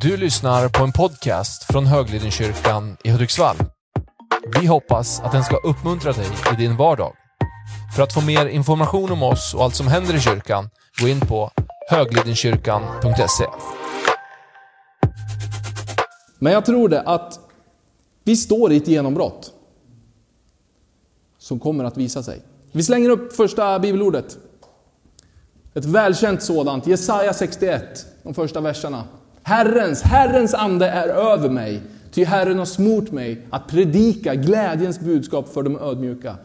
Du lyssnar på en podcast från Höglidenkyrkan i Hudiksvall. Vi hoppas att den ska uppmuntra dig i din vardag. För att få mer information om oss och allt som händer i kyrkan, gå in på höglidenkyrkan.se. Men jag tror det att vi står i ett genombrott som kommer att visa sig. Vi slänger upp första bibelordet. Ett välkänt sådant, Jesaja 61, de första verserna. Herrens, Herrens ande är över mig, ty Herren har smort mig att predika glädjens budskap för de ödmjuka.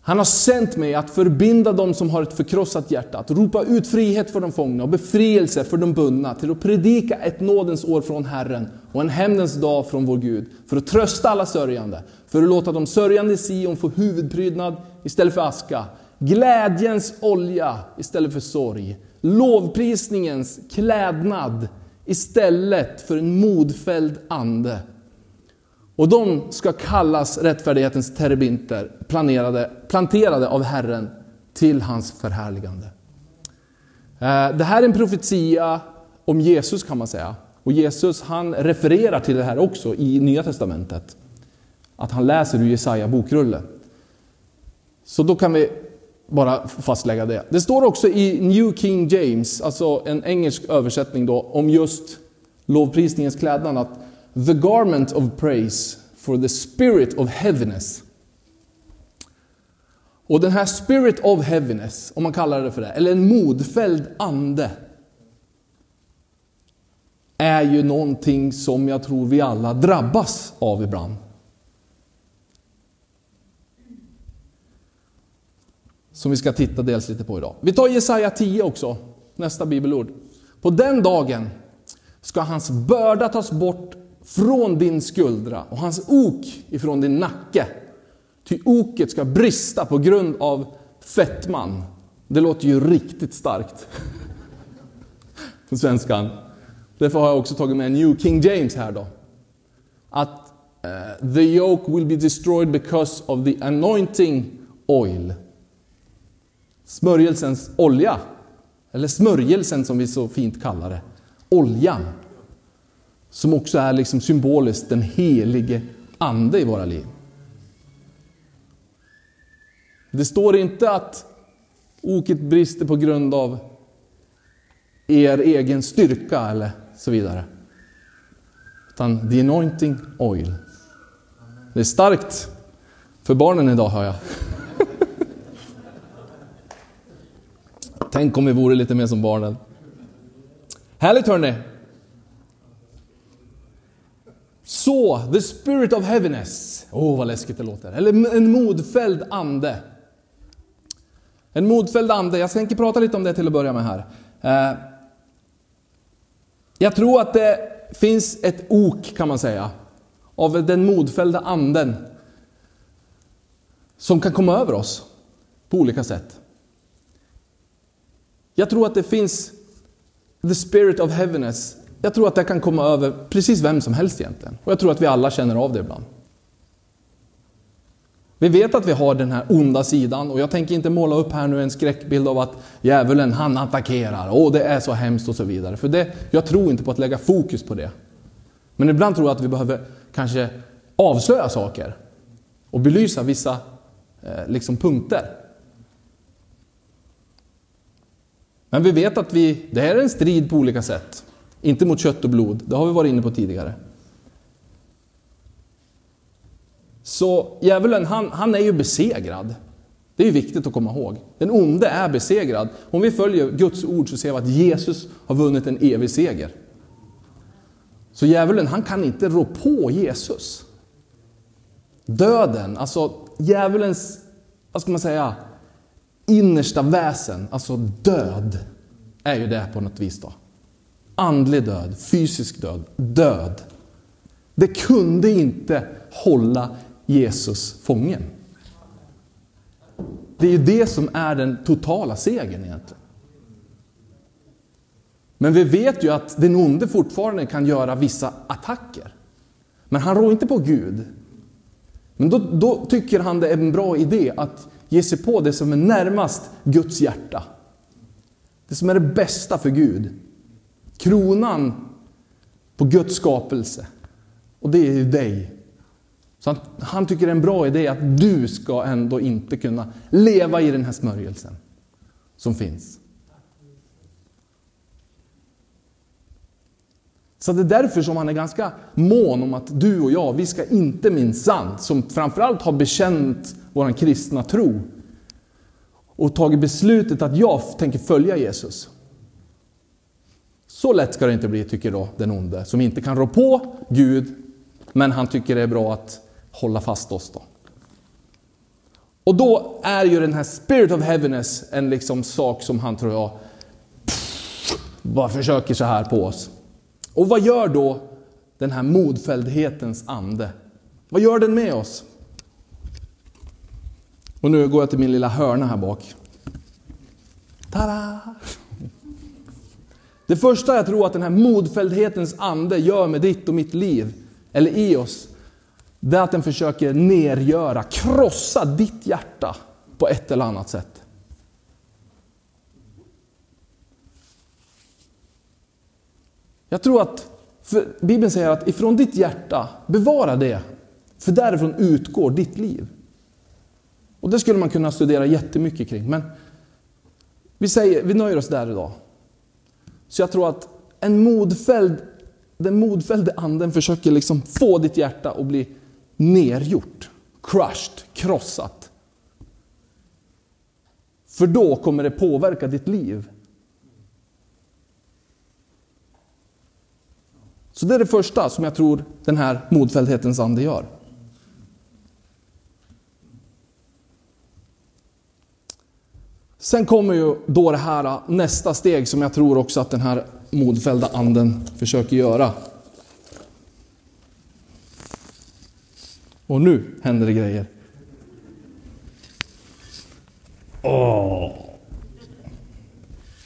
Han har sänt mig att förbinda dem som har ett förkrossat hjärta, att ropa ut frihet för de fångna och befrielse för de bundna, till att predika ett nådens år från Herren och en hämndens dag från vår Gud, för att trösta alla sörjande, för att låta de sörjande i Sion få huvudprydnad istället för aska, glädjens olja istället för sorg, lovprisningens klädnad istället för en modfälld ande. Och de ska kallas rättfärdighetens terebinter, planerade, planterade av Herren till hans förhärligande. Eh, det här är en profetia om Jesus kan man säga. Och Jesus han refererar till det här också i Nya Testamentet. Att han läser ur Jesaja bokrulle. Så då kan vi bara fastlägga det. Det står också i New King James, alltså en engelsk översättning då, om just lovprisningens klädnad, att the garment of praise for the spirit of heaviness. Och den här spirit of heaviness, om man kallar det för det, eller en modfälld ande, är ju någonting som jag tror vi alla drabbas av ibland. Som vi ska titta dels lite på idag. Vi tar Jesaja 10 också, nästa bibelord. På den dagen ska hans börda tas bort från din skuldra och hans ok ifrån din nacke. Ty oket ska brista på grund av fettman. Det låter ju riktigt starkt. På svenskan. Därför har jag också tagit med New King James här då. Att uh, the yoke will be destroyed because of the anointing oil. Smörjelsens olja. Eller smörjelsen som vi så fint kallar det. Oljan. Som också är liksom symboliskt den helige Ande i våra liv. Det står inte att oket brister på grund av er egen styrka eller så vidare. Utan the anointing oil. Det är starkt för barnen idag hör jag. Tänk om vi vore lite mer som barnen. Härligt hörni! Så, the spirit of heaviness. Åh, oh, vad läskigt det låter. Eller en modfälld ande. En modfälld ande. Jag tänker prata lite om det till att börja med här. Eh, jag tror att det finns ett ok, kan man säga, av den modfällda anden som kan komma över oss på olika sätt. Jag tror att det finns the spirit of heaviness jag tror att det kan komma över precis vem som helst egentligen. Och jag tror att vi alla känner av det ibland. Vi vet att vi har den här onda sidan och jag tänker inte måla upp här nu en skräckbild av att djävulen han attackerar, åh det är så hemskt och så vidare. För det, jag tror inte på att lägga fokus på det. Men ibland tror jag att vi behöver kanske avslöja saker och belysa vissa eh, liksom punkter. Men vi vet att vi, det här är en strid på olika sätt. Inte mot kött och blod, det har vi varit inne på tidigare. Så djävulen, han, han är ju besegrad. Det är ju viktigt att komma ihåg. Den onde är besegrad. Om vi följer Guds ord så ser vi att Jesus har vunnit en evig seger. Så djävulen, han kan inte rå på Jesus. Döden, alltså djävulens, vad ska man säga, innersta väsen, alltså död, är ju det på något vis då. Andlig död, fysisk död, död. Det kunde inte hålla Jesus fången. Det är ju det som är den totala segern egentligen. Men vi vet ju att den onde fortfarande kan göra vissa attacker. Men han rår inte på Gud. Men då, då, tycker han det är en bra idé att ge sig på det som är närmast Guds hjärta. Det som är det bästa för Gud. Kronan på Guds skapelse. Och det är ju dig. Så han, han tycker det är en bra idé att du ska ändå inte kunna leva i den här smörjelsen som finns. Så det är därför som han är ganska mån om att du och jag, vi ska inte minsann, som framförallt har bekänt vår kristna tro och tagit beslutet att jag tänker följa Jesus. Så lätt ska det inte bli, tycker då den onde, som inte kan rå på Gud, men han tycker det är bra att hålla fast oss. då. Och då är ju den här spirit of heaviness en liksom sak som han, tror jag, bara försöker så här på oss. Och vad gör då den här modfälldhetens ande? Vad gör den med oss? Och nu går jag till min lilla hörna här bak. Tada! Det första jag tror att den här modfälldhetens ande gör med ditt och mitt liv, eller i oss, det är att den försöker nergöra, krossa ditt hjärta på ett eller annat sätt. Jag tror att, Bibeln säger att ifrån ditt hjärta, bevara det, för därifrån utgår ditt liv. Och det skulle man kunna studera jättemycket kring, men vi, säger, vi nöjer oss där idag. Så jag tror att en modfälld, den modfällde anden försöker liksom få ditt hjärta att bli nergjort, crushed, krossat. För då kommer det påverka ditt liv. Så det är det första som jag tror den här modfälldhetens ande gör. Sen kommer ju då det här nästa steg som jag tror också att den här modfällda anden försöker göra. Och nu händer det grejer. Åh.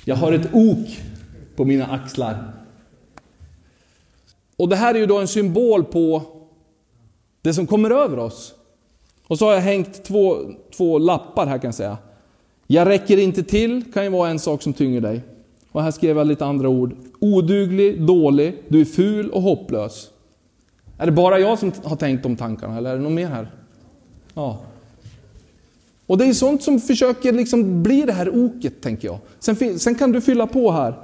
Jag har ett ok på mina axlar. Och det här är ju då en symbol på det som kommer över oss. Och så har jag hängt två, två lappar här kan jag säga. Jag räcker inte till kan ju vara en sak som tynger dig. Och här skrev jag lite andra ord. Oduglig, dålig, du är ful och hopplös. Är det bara jag som har tänkt de tankarna eller är det någon mer här? Ja. Och det är sånt som försöker liksom bli det här oket, tänker jag. Sen, sen kan du fylla på här,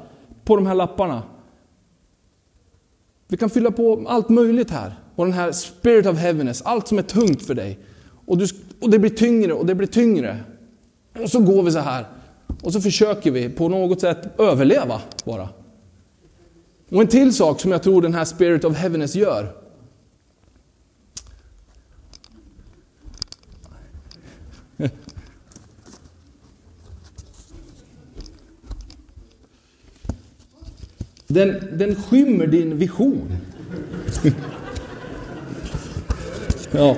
på de här lapparna. Vi kan fylla på allt möjligt här. Och den här spirit of heaviness, allt som är tungt för dig. Och, du, och det blir tyngre och det blir tyngre. Och så går vi så här. Och så försöker vi på något sätt överleva bara. Och en till sak som jag tror den här spirit of heaviness gör. Den, den skymmer din vision. ja.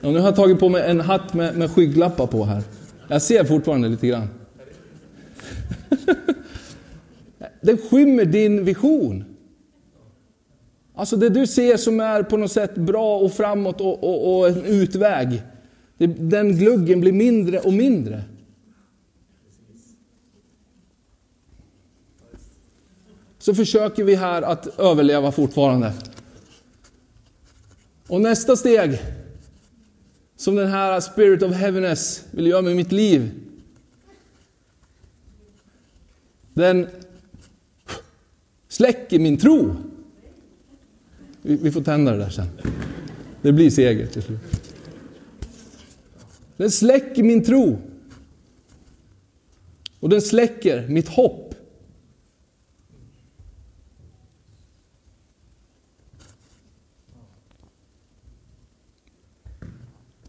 ja. Nu har jag tagit på mig en hatt med, med skygglappar på här. Jag ser fortfarande lite grann. den skymmer din vision. Alltså det du ser som är på något sätt bra och framåt och, och, och en utväg. Den gluggen blir mindre och mindre. Så försöker vi här att överleva fortfarande. Och nästa steg, som den här Spirit of Heaviness vill göra med mitt liv, den släcker min tro. Vi får tända det där sen. Det blir seger till slut. Den släcker min tro. Och den släcker mitt hopp.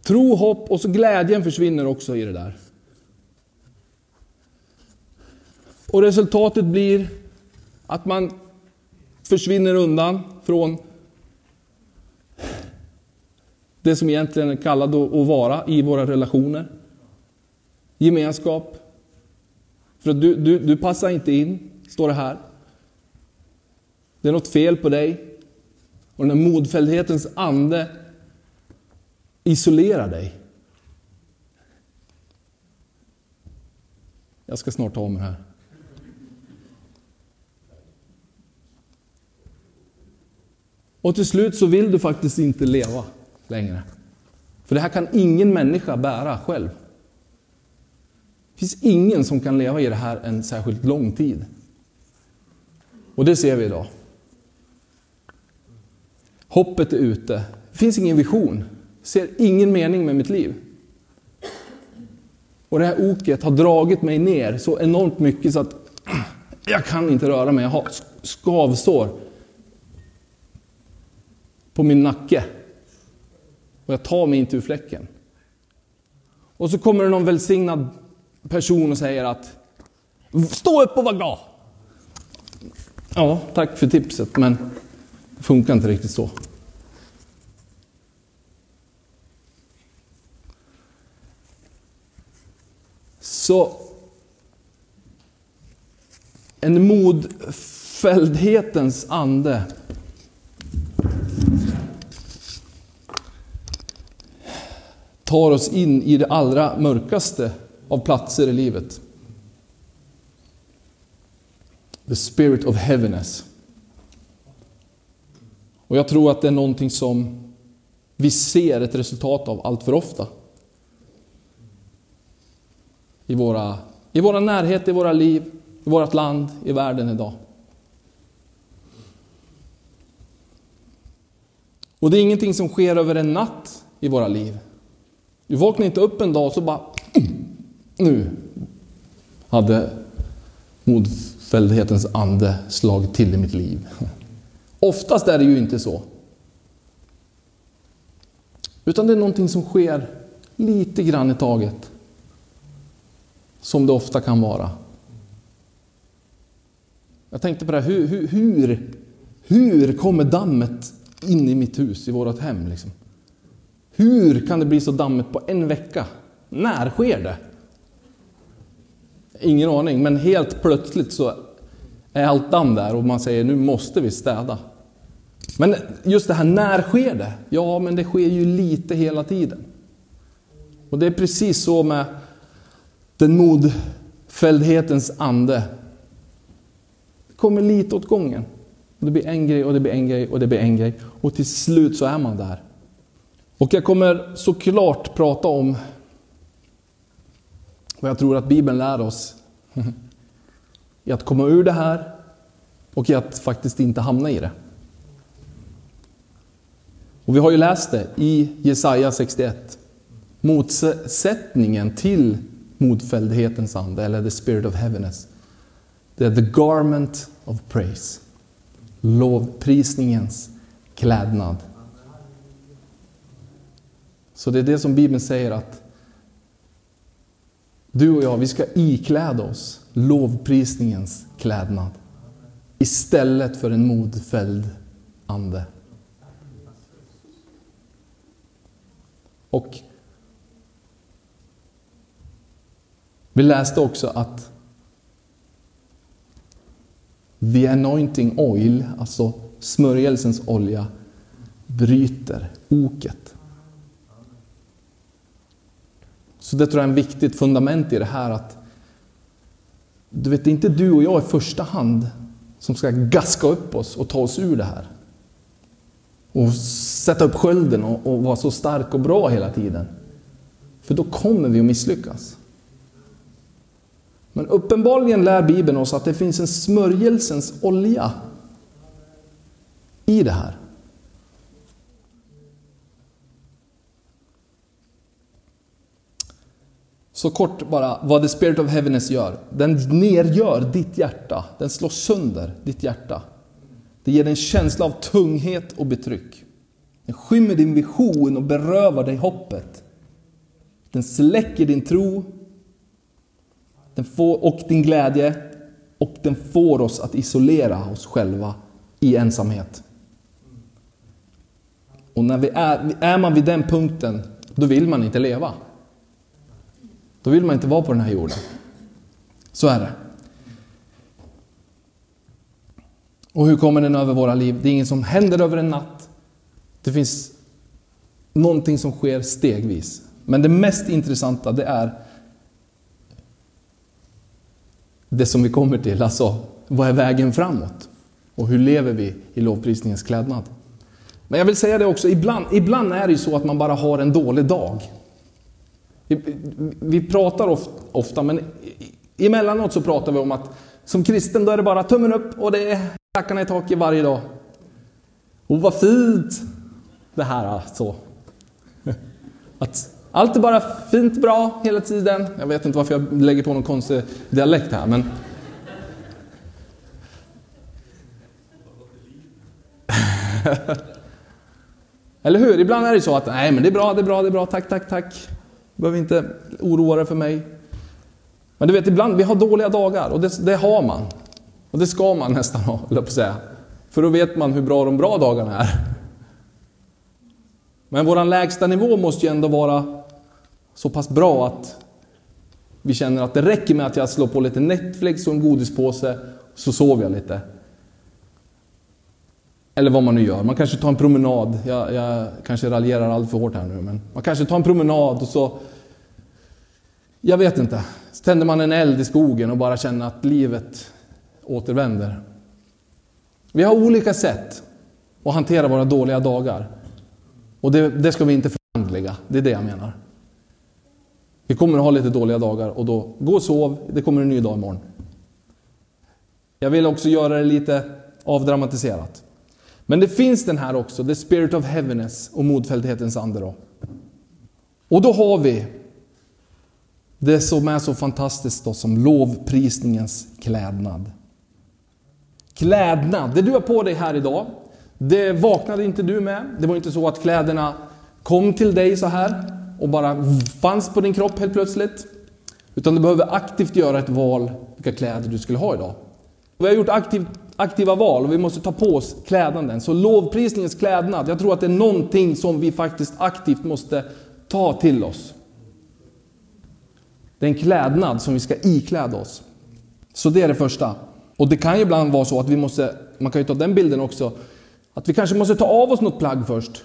Tro, hopp och så glädjen försvinner också i det där. Och resultatet blir att man försvinner undan från det som egentligen är kallat att vara i våra relationer. Gemenskap. För att du, du, du passar inte in, står det här. Det är något fel på dig. Och den här modfälldhetens ande Isolera dig. Jag ska snart ta mig här. Och till slut så vill du faktiskt inte leva längre. För det här kan ingen människa bära själv. Det finns ingen som kan leva i det här en särskilt lång tid. Och det ser vi idag. Hoppet är ute. Det finns ingen vision. Ser ingen mening med mitt liv. Och det här oket har dragit mig ner så enormt mycket så att jag kan inte röra mig. Jag har skavsår på min nacke. Och jag tar mig inte ur fläcken. Och så kommer det någon välsignad person och säger att Stå upp och var glad! Ja, tack för tipset, men det funkar inte riktigt så. Så en modfälldhetens ande tar oss in i det allra mörkaste av platser i livet. The spirit of heaviness. Och jag tror att det är någonting som vi ser ett resultat av allt för ofta. I våra, I våra närhet, i våra liv, i vårt land, i världen idag. Och det är ingenting som sker över en natt i våra liv. Du vaknar inte upp en dag och så bara... Nu hade modfälldhetens ande slagit till i mitt liv. Oftast är det ju inte så. Utan det är någonting som sker lite grann i taget. Som det ofta kan vara. Jag tänkte på det här, hur, hur, hur, kommer dammet in i mitt hus, i vårt hem? Liksom? Hur kan det bli så dammigt på en vecka? När sker det? Ingen aning, men helt plötsligt så är allt damm där och man säger nu måste vi städa. Men just det här, när sker det? Ja, men det sker ju lite hela tiden. Och det är precis så med den modfälldhetens ande. Det kommer lite åt gången. Det blir en grej och det blir en grej och det blir en grej. Och till slut så är man där. Och jag kommer såklart prata om vad jag tror att Bibeln lär oss i att komma ur det här och i att faktiskt inte hamna i det. Och vi har ju läst det i Jesaja 61. Motsättningen till modfälldhetens ande, eller the spirit of heaviness. Det är the garment of praise. Lovprisningens klädnad. Så det är det som Bibeln säger att du och jag, vi ska ikläda oss lovprisningens klädnad. Istället för en modfälld ande. Och vi läste också att the anointing oil, alltså smörjelsens olja, bryter oket. Så det tror jag är ett viktigt fundament i det här att du vet, det är inte du och jag i första hand som ska gaska upp oss och ta oss ur det här. Och sätta upp skölden och, och vara så stark och bra hela tiden. För då kommer vi att misslyckas. Men uppenbarligen lär Bibeln oss att det finns en smörjelsens olja i det här. Så kort bara, vad The Spirit of Heaviness gör. Den nergör ditt hjärta. Den slår sönder ditt hjärta. Det ger dig en känsla av tunghet och betryck. Den skymmer din vision och berövar dig hoppet. Den släcker din tro den får, och din glädje och den får oss att isolera oss själva i ensamhet. Och när vi är, är man vid den punkten, då vill man inte leva. Då vill man inte vara på den här jorden. Så är det. Och hur kommer den över våra liv? Det är inget som händer över en natt. Det finns någonting som sker stegvis. Men det mest intressanta det är det som vi kommer till, alltså vad är vägen framåt? Och hur lever vi i lovprisningens klädnad? Men jag vill säga det också, ibland, ibland är det ju så att man bara har en dålig dag. Vi, vi pratar ofta, men emellanåt så pratar vi om att som kristen då är det bara tummen upp och det är klackarna i taket varje dag. Och vad fint det här alltså. Att allt är bara fint bra hela tiden. Jag vet inte varför jag lägger på någon konstig dialekt här men Eller hur? Ibland är det så att nej men det är bra, det är bra, det är bra, tack, tack, tack. Behöver inte oroa dig för mig. Men du vet, ibland, vi har dåliga dagar och det, det har man. Och det ska man nästan ha, eller på att säga. För då vet man hur bra de bra dagarna är. Men vår lägsta nivå måste ju ändå vara så pass bra att vi känner att det räcker med att jag slår på lite Netflix och en godispåse, så sover jag lite. Eller vad man nu gör. Man kanske tar en promenad. Jag, jag kanske raljerar allt för hårt här nu, men man kanske tar en promenad och så... Jag vet inte. Så tänder man en eld i skogen och bara känner att livet återvänder. Vi har olika sätt att hantera våra dåliga dagar. Och det, det ska vi inte förhandliga. Det är det jag menar. Vi kommer att ha lite dåliga dagar och då, gå och sov, det kommer en ny dag imorgon. Jag vill också göra det lite avdramatiserat. Men det finns den här också, the spirit of heaviness och modfälldhetens ande. Då. Och då har vi det som är så fantastiskt då, som lovprisningens klädnad. Klädnad, det du har på dig här idag, det vaknade inte du med. Det var inte så att kläderna kom till dig så här och bara fanns på din kropp helt plötsligt. Utan du behöver aktivt göra ett val vilka kläder du skulle ha idag. Vi har gjort aktiv, aktiva val och vi måste ta på oss klädnaden. Så lovprisningens klädnad, jag tror att det är någonting som vi faktiskt aktivt måste ta till oss. Det är en klädnad som vi ska ikläda oss. Så det är det första. Och det kan ju ibland vara så att vi måste, man kan ju ta den bilden också, att vi kanske måste ta av oss något plagg först.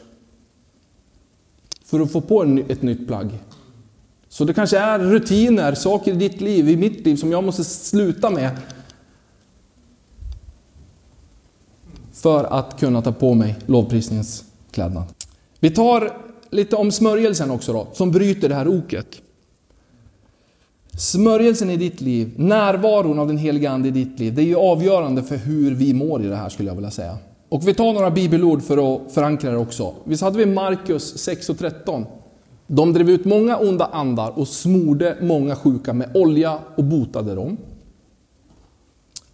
För att få på ett nytt plagg. Så det kanske är rutiner, saker i ditt liv, i mitt liv, som jag måste sluta med för att kunna ta på mig lovprisningens klädnad. Vi tar lite om smörjelsen också då, som bryter det här oket. Smörjelsen i ditt liv, närvaron av den heliga Ande i ditt liv, det är ju avgörande för hur vi mår i det här skulle jag vilja säga. Och vi tar några bibelord för att förankra det också. Visst hade vi Markus 6 och 13? De drev ut många onda andar och smorde många sjuka med olja och botade dem.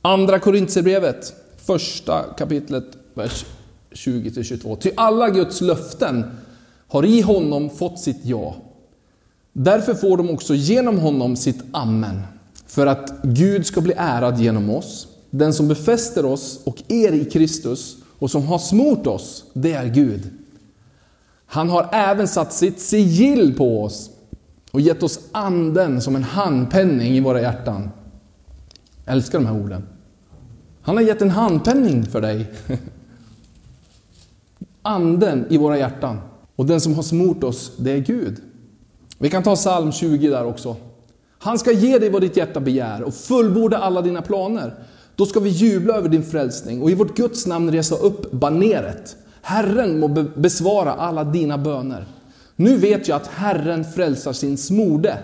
Andra Korintierbrevet första kapitlet, vers 20-22. Ty alla Guds löften har i honom fått sitt ja. Därför får de också genom honom sitt amen. För att Gud ska bli ärad genom oss. Den som befäster oss och er i Kristus och som har smort oss, det är Gud. Han har även satt sitt sigill på oss och gett oss anden som en handpenning i våra hjärtan. Jag älskar de här orden. Han har gett en handpenning för dig. Anden i våra hjärtan. Och den som har smort oss, det är Gud. Vi kan ta psalm 20 där också. Han ska ge dig vad ditt hjärta begär och fullborda alla dina planer. Då ska vi jubla över din frälsning och i vårt Guds namn resa upp baneret. Herren må besvara alla dina böner. Nu vet jag att Herren frälsar sin smorde.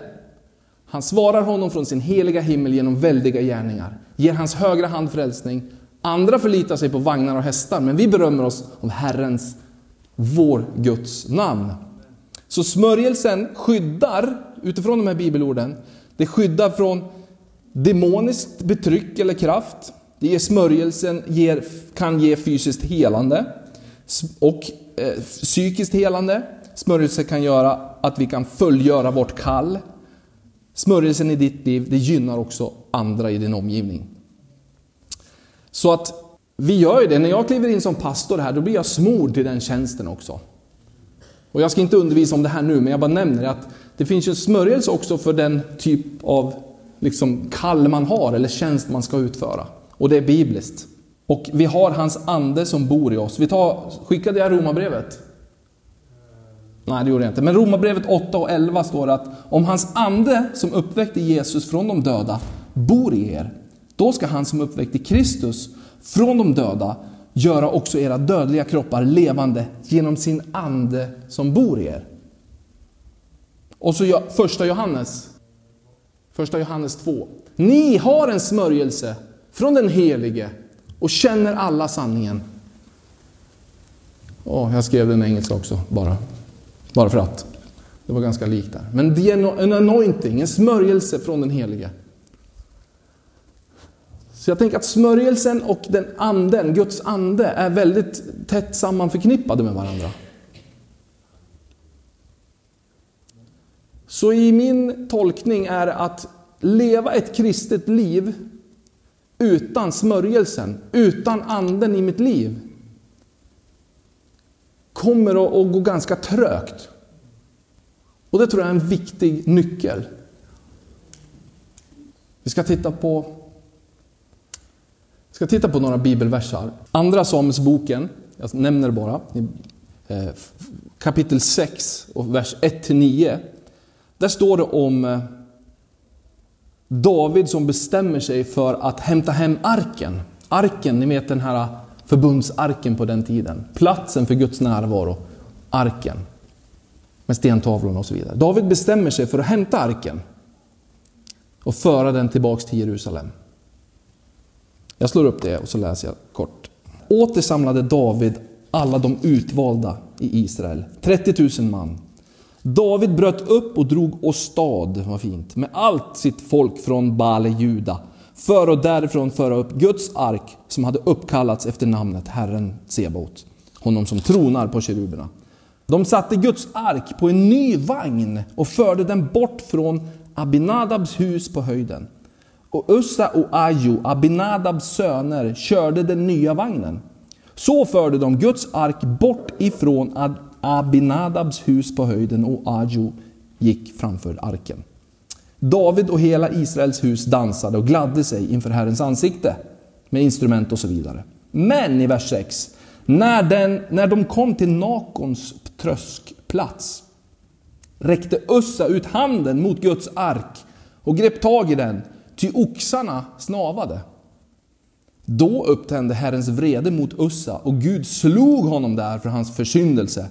Han svarar honom från sin heliga himmel genom väldiga gärningar, ger hans högra hand frälsning. Andra förlitar sig på vagnar och hästar, men vi berömmer oss av Herrens, vår Guds namn. Så smörjelsen skyddar, utifrån de här bibelorden, det skyddar från demoniskt betryck eller kraft. Det ger smörjelsen ger, kan ge fysiskt helande och eh, psykiskt helande. Smörjelse kan göra att vi kan fullgöra vårt kall Smörjelsen i ditt liv, det gynnar också andra i din omgivning. Så att vi gör ju det. När jag kliver in som pastor här, då blir jag smord till den tjänsten också. Och jag ska inte undervisa om det här nu, men jag bara nämner att det finns ju smörjelse också för den typ av liksom, kall man har eller tjänst man ska utföra. Och det är bibliskt. Och vi har hans ande som bor i oss. Vi tar, skickade jag romabrevet? Nej, det gjorde jag inte. Men Romarbrevet 8 och 11 står att om hans ande som uppväckte Jesus från de döda bor i er, då ska han som uppväckte Kristus från de döda göra också era dödliga kroppar levande genom sin ande som bor i er. Och så första Johannes, första Johannes 2. Ni har en smörjelse från den helige och känner alla sanningen. Oh, jag skrev den engelska också, bara, bara för att. Det var ganska likt där. Men det är en anointing, en smörjelse från den helige. Så jag tänker att smörjelsen och den anden, Guds ande, är väldigt tätt sammanförknippade med varandra. Så i min tolkning är att leva ett kristet liv utan smörjelsen, utan anden i mitt liv, kommer att gå ganska trögt. Och det tror jag är en viktig nyckel. Vi ska titta på, ska titta på några bibelversar. Andra Samuelsboken, jag nämner det bara, eh, kapitel 6 och vers 1-9. Där står det om eh, David som bestämmer sig för att hämta hem arken. Arken, ni vet den här förbundsarken på den tiden. Platsen för Guds närvaro. Arken. Med stentavlorna och så vidare. David bestämmer sig för att hämta arken. Och föra den tillbaks till Jerusalem. Jag slår upp det och så läser jag kort. Åter samlade David alla de utvalda i Israel, 30 000 man. David bröt upp och drog åstad, vad fint, med allt sitt folk från Bale Juda för att därifrån föra upp Guds ark som hade uppkallats efter namnet Herren Sebaot, honom som tronar på keruberna. De satte Guds ark på en ny vagn och förde den bort från Abinadabs hus på höjden. Och Ussa och Ajo, Abinadabs söner, körde den nya vagnen. Så förde de Guds ark bort ifrån Abinadabs hus på höjden och Ajo gick framför arken. David och hela Israels hus dansade och gladde sig inför Herrens ansikte med instrument och så vidare. Men i vers 6, när, den, när de kom till Nakons tröskplats räckte Ussa ut handen mot Guds ark och grep tag i den, ty oxarna snavade. Då upptände Herrens vrede mot Ussa och Gud slog honom där för hans försyndelse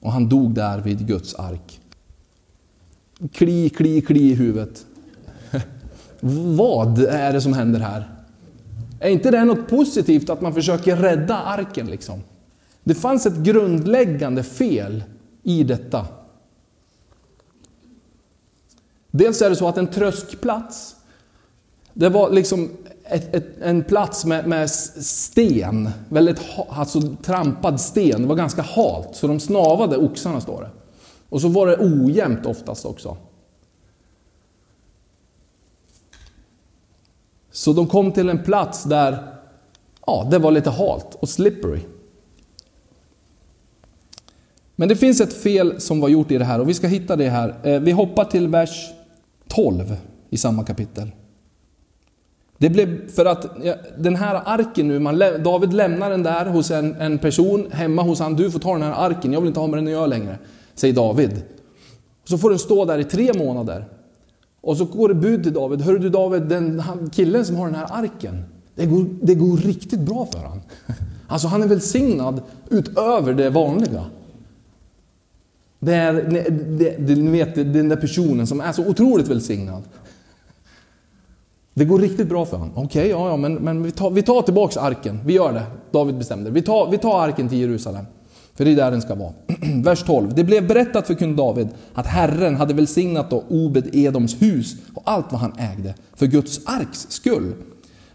och han dog där vid Guds ark. Kli, kli, kli i huvudet. Vad är det som händer här? Är inte det något positivt att man försöker rädda arken liksom? Det fanns ett grundläggande fel i detta. Dels är det så att en tröskplats, det var liksom ett, ett, en plats med, med, sten, väldigt alltså trampad sten, det var ganska halt, så de snavade oxarna står det. Och så var det ojämnt oftast också. Så de kom till en plats där ja, det var lite halt och slippery. Men det finns ett fel som var gjort i det här och vi ska hitta det här. Eh, vi hoppar till vers 12 i samma kapitel. Det blev för att den här arken nu, man, David lämnar den där hos en, en person hemma hos han. Du får ta den här arken, jag vill inte ha med den att göra längre. Säger David. Så får den stå där i tre månader. Och så går det bud till David. Hör du David, den killen som har den här arken. Det går, det går riktigt bra för honom. Alltså han är välsignad utöver det vanliga. Det är, det, det, ni vet, den där personen som är så otroligt välsignad. Det går riktigt bra för honom. Okej, okay, ja, ja, men, men vi, tar, vi tar tillbaks arken. Vi gör det. David bestämde. Vi tar, vi tar arken till Jerusalem. För det är där den ska vara. Vers 12. Det blev berättat för kung David att Herren hade välsignat då Obed Edoms hus och allt vad han ägde för Guds arks skull.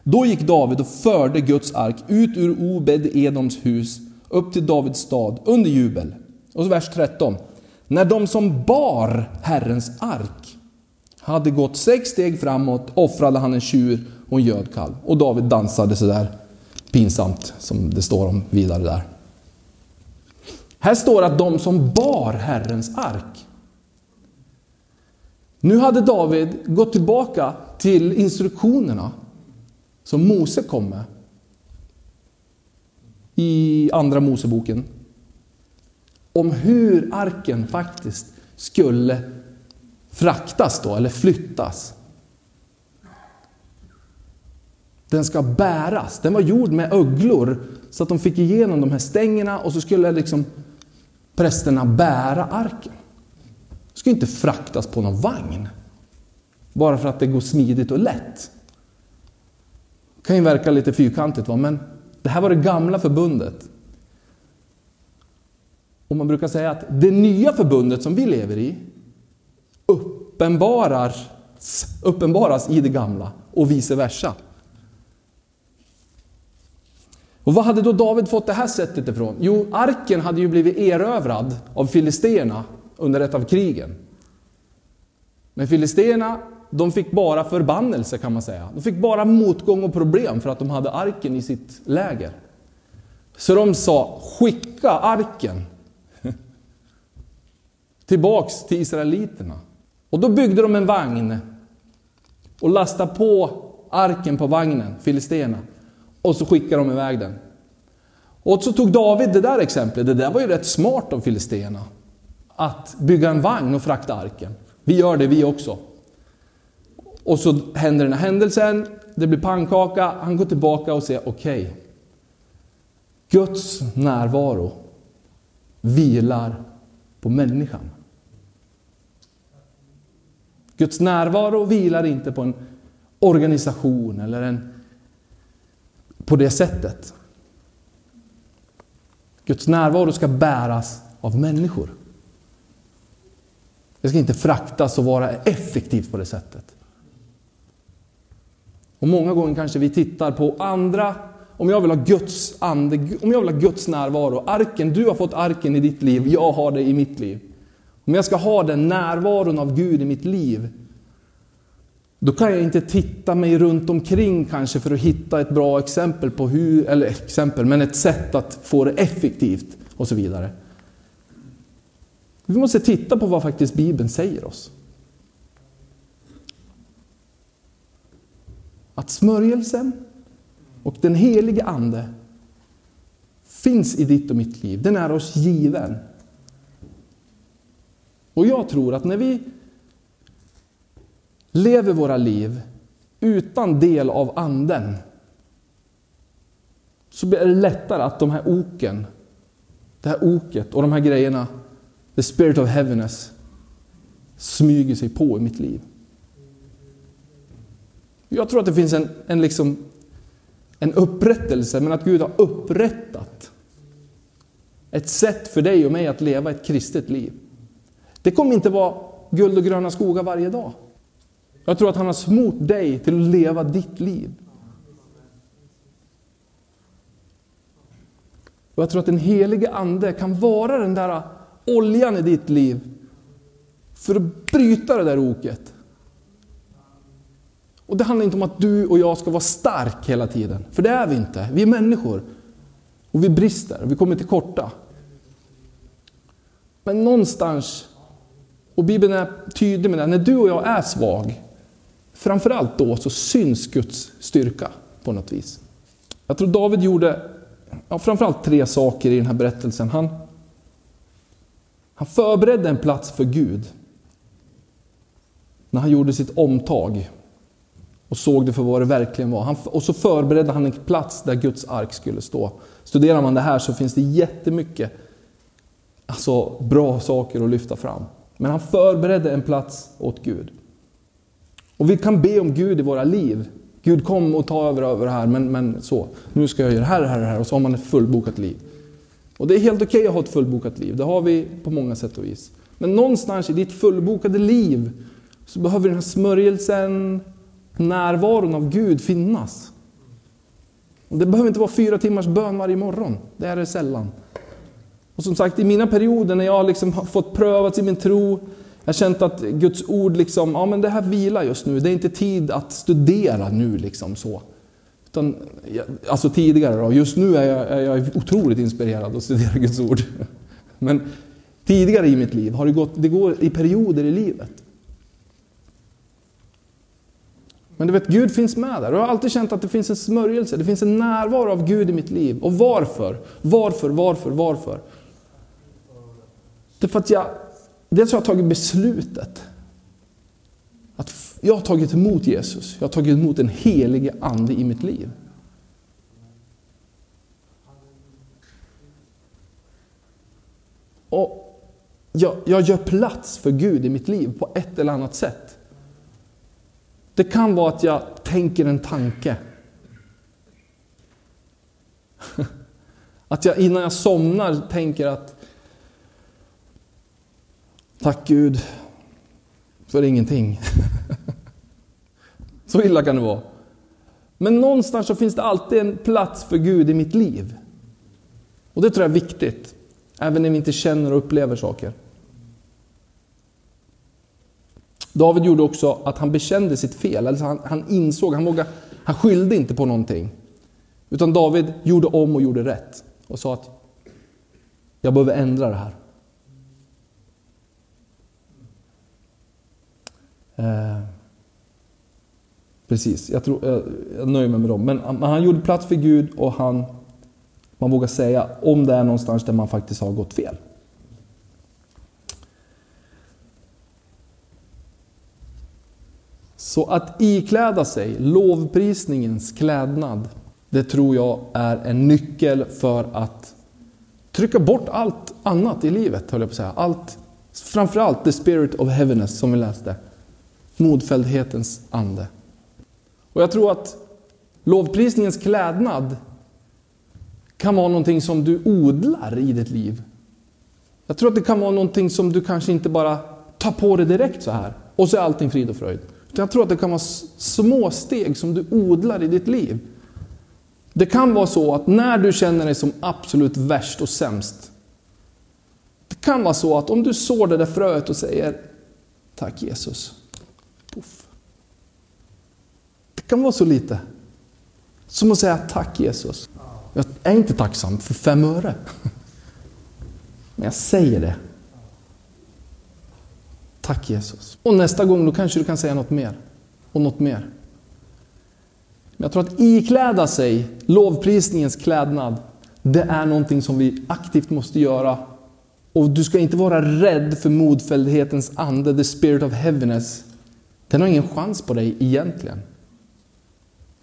Då gick David och förde Guds ark ut ur Obed Edoms hus upp till Davids stad under jubel. Och så vers 13. När de som bar Herrens ark hade gått sex steg framåt offrade han en tjur och en gödkalv. Och David dansade sådär pinsamt, som det står om vidare där. Här står att de som bar Herrens ark. Nu hade David gått tillbaka till instruktionerna som Mose kom med i Andra Moseboken om hur arken faktiskt skulle fraktas då, eller flyttas. Den ska bäras. Den var gjord med öglor så att de fick igenom de här stängerna och så skulle liksom prästerna bära arken. Den ska inte fraktas på någon vagn. Bara för att det går smidigt och lätt. Det kan ju verka lite fyrkantigt, va? men det här var det gamla förbundet. Och man brukar säga att det nya förbundet som vi lever i uppenbaras, uppenbaras i det gamla och vice versa. Och vad hade då David fått det här sättet ifrån? Jo, arken hade ju blivit erövrad av filisterna under ett av krigen. Men filisterna, de fick bara förbannelse kan man säga. De fick bara motgång och problem för att de hade arken i sitt läger. Så de sa, skicka arken tillbaks till Israeliterna. Och då byggde de en vagn och lastade på arken på vagnen, filisterna. Och så skickade de iväg den. Och så tog David det där exemplet, det där var ju rätt smart av filisterna. Att bygga en vagn och frakta arken. Vi gör det vi också. Och så händer den här händelsen, det blir pannkaka, han går tillbaka och säger okej. Okay, Guds närvaro vilar på människan. Guds närvaro vilar inte på en organisation eller en på det sättet. Guds närvaro ska bäras av människor. Det ska inte fraktas och vara effektivt på det sättet. Och många gånger kanske vi tittar på andra, om jag vill ha Guds ande, om jag vill ha Guds närvaro, arken, du har fått arken i ditt liv, jag har det i mitt liv. Om jag ska ha den närvaron av Gud i mitt liv, då kan jag inte titta mig runt omkring kanske för att hitta ett bra exempel på hur, eller exempel, men ett sätt att få det effektivt och så vidare. Vi måste titta på vad faktiskt Bibeln säger oss. Att smörjelsen och den helige Ande finns i ditt och mitt liv. Den är oss given. Och jag tror att när vi lever våra liv utan del av anden så blir det lättare att de här oken, det här oket och de här grejerna, the spirit of heaviness, smyger sig på i mitt liv. Jag tror att det finns en, en, liksom, en upprättelse, men att Gud har upprättat ett sätt för dig och mig att leva ett kristet liv. Det kommer inte vara guld och gröna skogar varje dag. Jag tror att han har smort dig till att leva ditt liv. Och jag tror att den helige Ande kan vara den där oljan i ditt liv för att bryta det där oket. Och det handlar inte om att du och jag ska vara stark hela tiden, för det är vi inte. Vi är människor. Och vi brister, och vi kommer till korta. Men någonstans, och Bibeln är tydlig med det, när du och jag är svag, framförallt då så syns Guds styrka på något vis. Jag tror David gjorde ja, framförallt tre saker i den här berättelsen. Han, han förberedde en plats för Gud när han gjorde sitt omtag och såg det för vad det verkligen var. Han, och så förberedde han en plats där Guds ark skulle stå. Studerar man det här så finns det jättemycket alltså, bra saker att lyfta fram. Men han förberedde en plats åt Gud. Och vi kan be om Gud i våra liv. Gud kom och ta över, över det här, men, men så. Nu ska jag göra det här, det här, det här. Och så har man ett fullbokat liv. Och det är helt okej okay att ha ett fullbokat liv. Det har vi på många sätt och vis. Men någonstans i ditt fullbokade liv så behöver den här smörjelsen, närvaron av Gud finnas. Och det behöver inte vara fyra timmars bön varje morgon. Det är det sällan. Och som sagt, i mina perioder när jag liksom har fått prövats i min tro, jag har känt att Guds ord, liksom, ja men det här vilar just nu. Det är inte tid att studera nu. liksom så. Utan, alltså tidigare då, just nu är jag, är jag otroligt inspirerad att studera Guds ord. Men tidigare i mitt liv har det gått, det går i perioder i livet. Men du vet, Gud finns med där. Och jag har alltid känt att det finns en smörjelse, det finns en närvaro av Gud i mitt liv. Och varför? Varför, varför, varför? Det är för att jag Dels har jag tagit beslutet Att jag har tagit emot Jesus, jag har tagit emot den helige Ande i mitt liv. Och jag, jag gör plats för Gud i mitt liv på ett eller annat sätt. Det kan vara att jag tänker en tanke. Att jag innan jag somnar tänker att Tack Gud för ingenting. Så illa kan det vara. Men någonstans så finns det alltid en plats för Gud i mitt liv. Och det tror jag är viktigt. Även när vi inte känner och upplever saker. David gjorde också att han bekände sitt fel. Alltså han, han insåg, han, vågade, han skyllde inte på någonting. Utan David gjorde om och gjorde rätt. Och sa att jag behöver ändra det här. Eh, precis, jag, tror, jag, jag nöjer mig med dem. Men, men han gjorde plats för Gud och han, man vågar säga om det är någonstans där man faktiskt har gått fel. Så att ikläda sig lovprisningens klädnad, det tror jag är en nyckel för att trycka bort allt annat i livet, höll jag på att säga. Allt, framförallt the spirit of heaviness som vi läste. Modfälldhetens ande. Och jag tror att lovprisningens klädnad kan vara någonting som du odlar i ditt liv. Jag tror att det kan vara någonting som du kanske inte bara tar på dig direkt så här och så är allting frid och fröjd. Jag tror att det kan vara små steg som du odlar i ditt liv. Det kan vara så att när du känner dig som absolut värst och sämst. Det kan vara så att om du sår det där fröet och säger Tack Jesus. Puff. Det kan vara så lite. Som att säga Tack Jesus. Jag är inte tacksam för fem öre. Men jag säger det. Tack Jesus. Och nästa gång då kanske du kan säga något mer. Och något mer. Men jag tror att ikläda sig lovprisningens klädnad, det är någonting som vi aktivt måste göra. Och du ska inte vara rädd för modfälldhetens ande, the spirit of heaviness. Den har ingen chans på dig egentligen.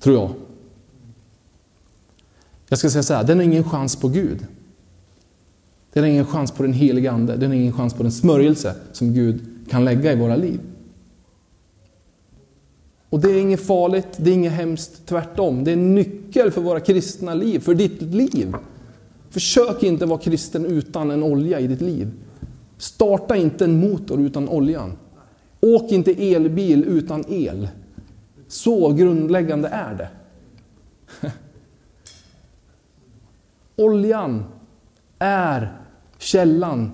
Tror jag. Jag ska säga så här, den har ingen chans på Gud. Den har ingen chans på den heliga Ande, den har ingen chans på den smörjelse som Gud kan lägga i våra liv. Och det är inget farligt, det är inget hemskt, tvärtom. Det är en nyckel för våra kristna liv, för ditt liv. Försök inte vara kristen utan en olja i ditt liv. Starta inte en motor utan oljan. Åk inte elbil utan el. Så grundläggande är det. Oljan är källan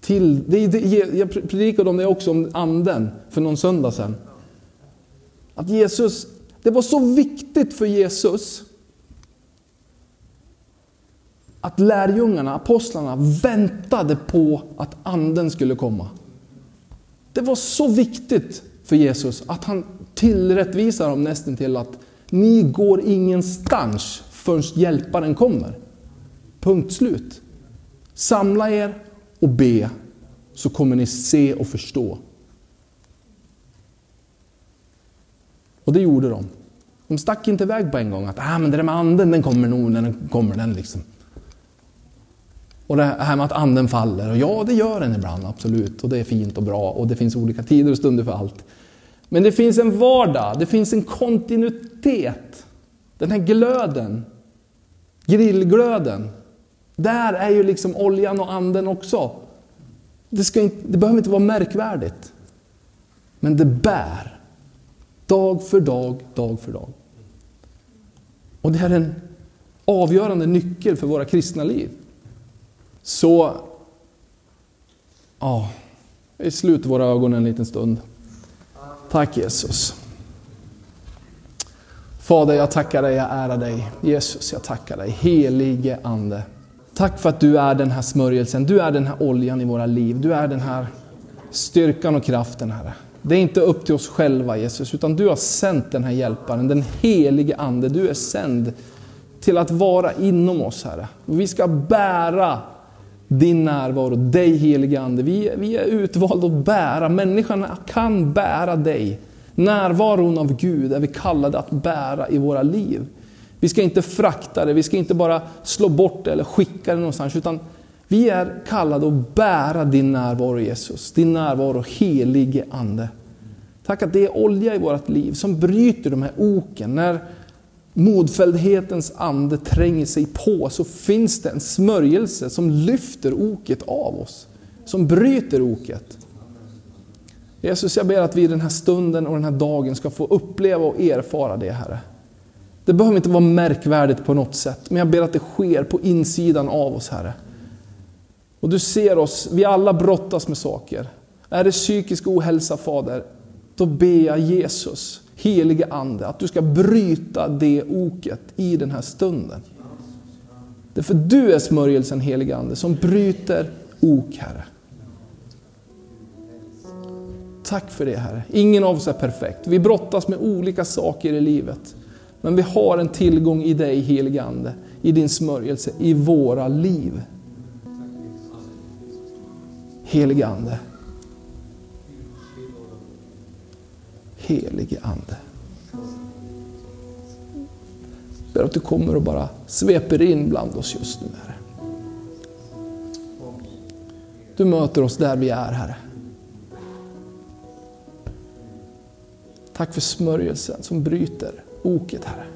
till... Det, det, jag predikade om det också, om anden, för någon söndag sedan. Att Jesus, det var så viktigt för Jesus att lärjungarna, apostlarna, väntade på att anden skulle komma. Det var så viktigt för Jesus att han tillrättvisar dem nästan till att ni går ingenstans förrän hjälparen kommer. Punkt slut. Samla er och be, så kommer ni se och förstå. Och det gjorde de. De stack inte iväg på en gång att ah, men det där med anden, den kommer nog när den kommer. Den liksom. Och det här med att anden faller, och ja det gör den ibland, absolut. Och det är fint och bra och det finns olika tider och stunder för allt. Men det finns en vardag, det finns en kontinuitet. Den här glöden, grillglöden, där är ju liksom oljan och anden också. Det, ska inte, det behöver inte vara märkvärdigt. Men det bär. Dag för dag, dag för dag. Och det är en avgörande nyckel för våra kristna liv. Så, ja, vi sluter våra ögon en liten stund. Tack Jesus. Fader, jag tackar dig, jag ärar dig. Jesus, jag tackar dig. Helige Ande. Tack för att du är den här smörjelsen, du är den här oljan i våra liv, du är den här styrkan och kraften Herre. Det är inte upp till oss själva Jesus, utan du har sänt den här hjälparen, den helige Ande. Du är sänd till att vara inom oss Herre. Vi ska bära din närvaro, dig helige Ande. Vi, vi är utvalda att bära, människan kan bära dig. Närvaron av Gud är vi kallade att bära i våra liv. Vi ska inte frakta det, vi ska inte bara slå bort det eller skicka det någonstans, utan vi är kallade att bära din närvaro Jesus, din närvaro helige Ande. Tack att det är olja i vårt liv som bryter de här oken. När modfälldhetens ande tränger sig på så finns det en smörjelse som lyfter oket av oss. Som bryter oket. Jesus, jag ber att vi den här stunden och den här dagen ska få uppleva och erfara det, Herre. Det behöver inte vara märkvärdigt på något sätt, men jag ber att det sker på insidan av oss, Herre. Och du ser oss, vi alla brottas med saker. Är det psykisk ohälsa, Fader, då ber jag Jesus, helige Ande, att du ska bryta det oket i den här stunden. Därför du är smörjelsen, helige Ande, som bryter ok, Herre. Tack för det Herre. Ingen av oss är perfekt. Vi brottas med olika saker i livet. Men vi har en tillgång i dig helige Ande, i din smörjelse, i våra liv. Helige Ande. Helige Ande. Ber att du kommer och bara sveper in bland oss just nu Herre. Du möter oss där vi är Herre. Tack för smörjelsen som bryter oket Herre.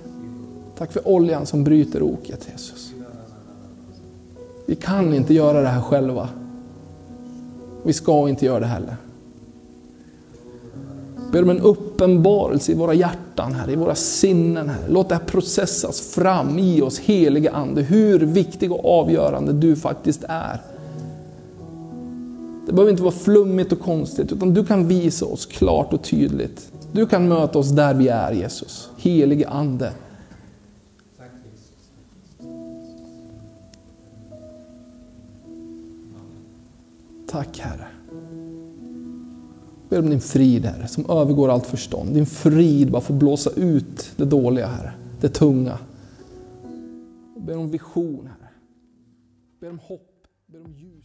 Tack för oljan som bryter oket Jesus. Vi kan inte göra det här själva. Vi ska inte göra det heller. Ber om en uppenbarelse i våra hjärtan, här, i våra sinnen. Här. Låt det här processas fram i oss, heliga Ande, hur viktig och avgörande du faktiskt är. Det behöver inte vara flummigt och konstigt, utan du kan visa oss klart och tydligt. Du kan möta oss där vi är, Jesus. Helige Ande. Tack Herre. Ber om din frid Herre, som övergår allt förstånd. Din frid bara får blåsa ut det dåliga Herre, det tunga. Jag Ber om vision Herre. Ber om hopp, ber om ljus.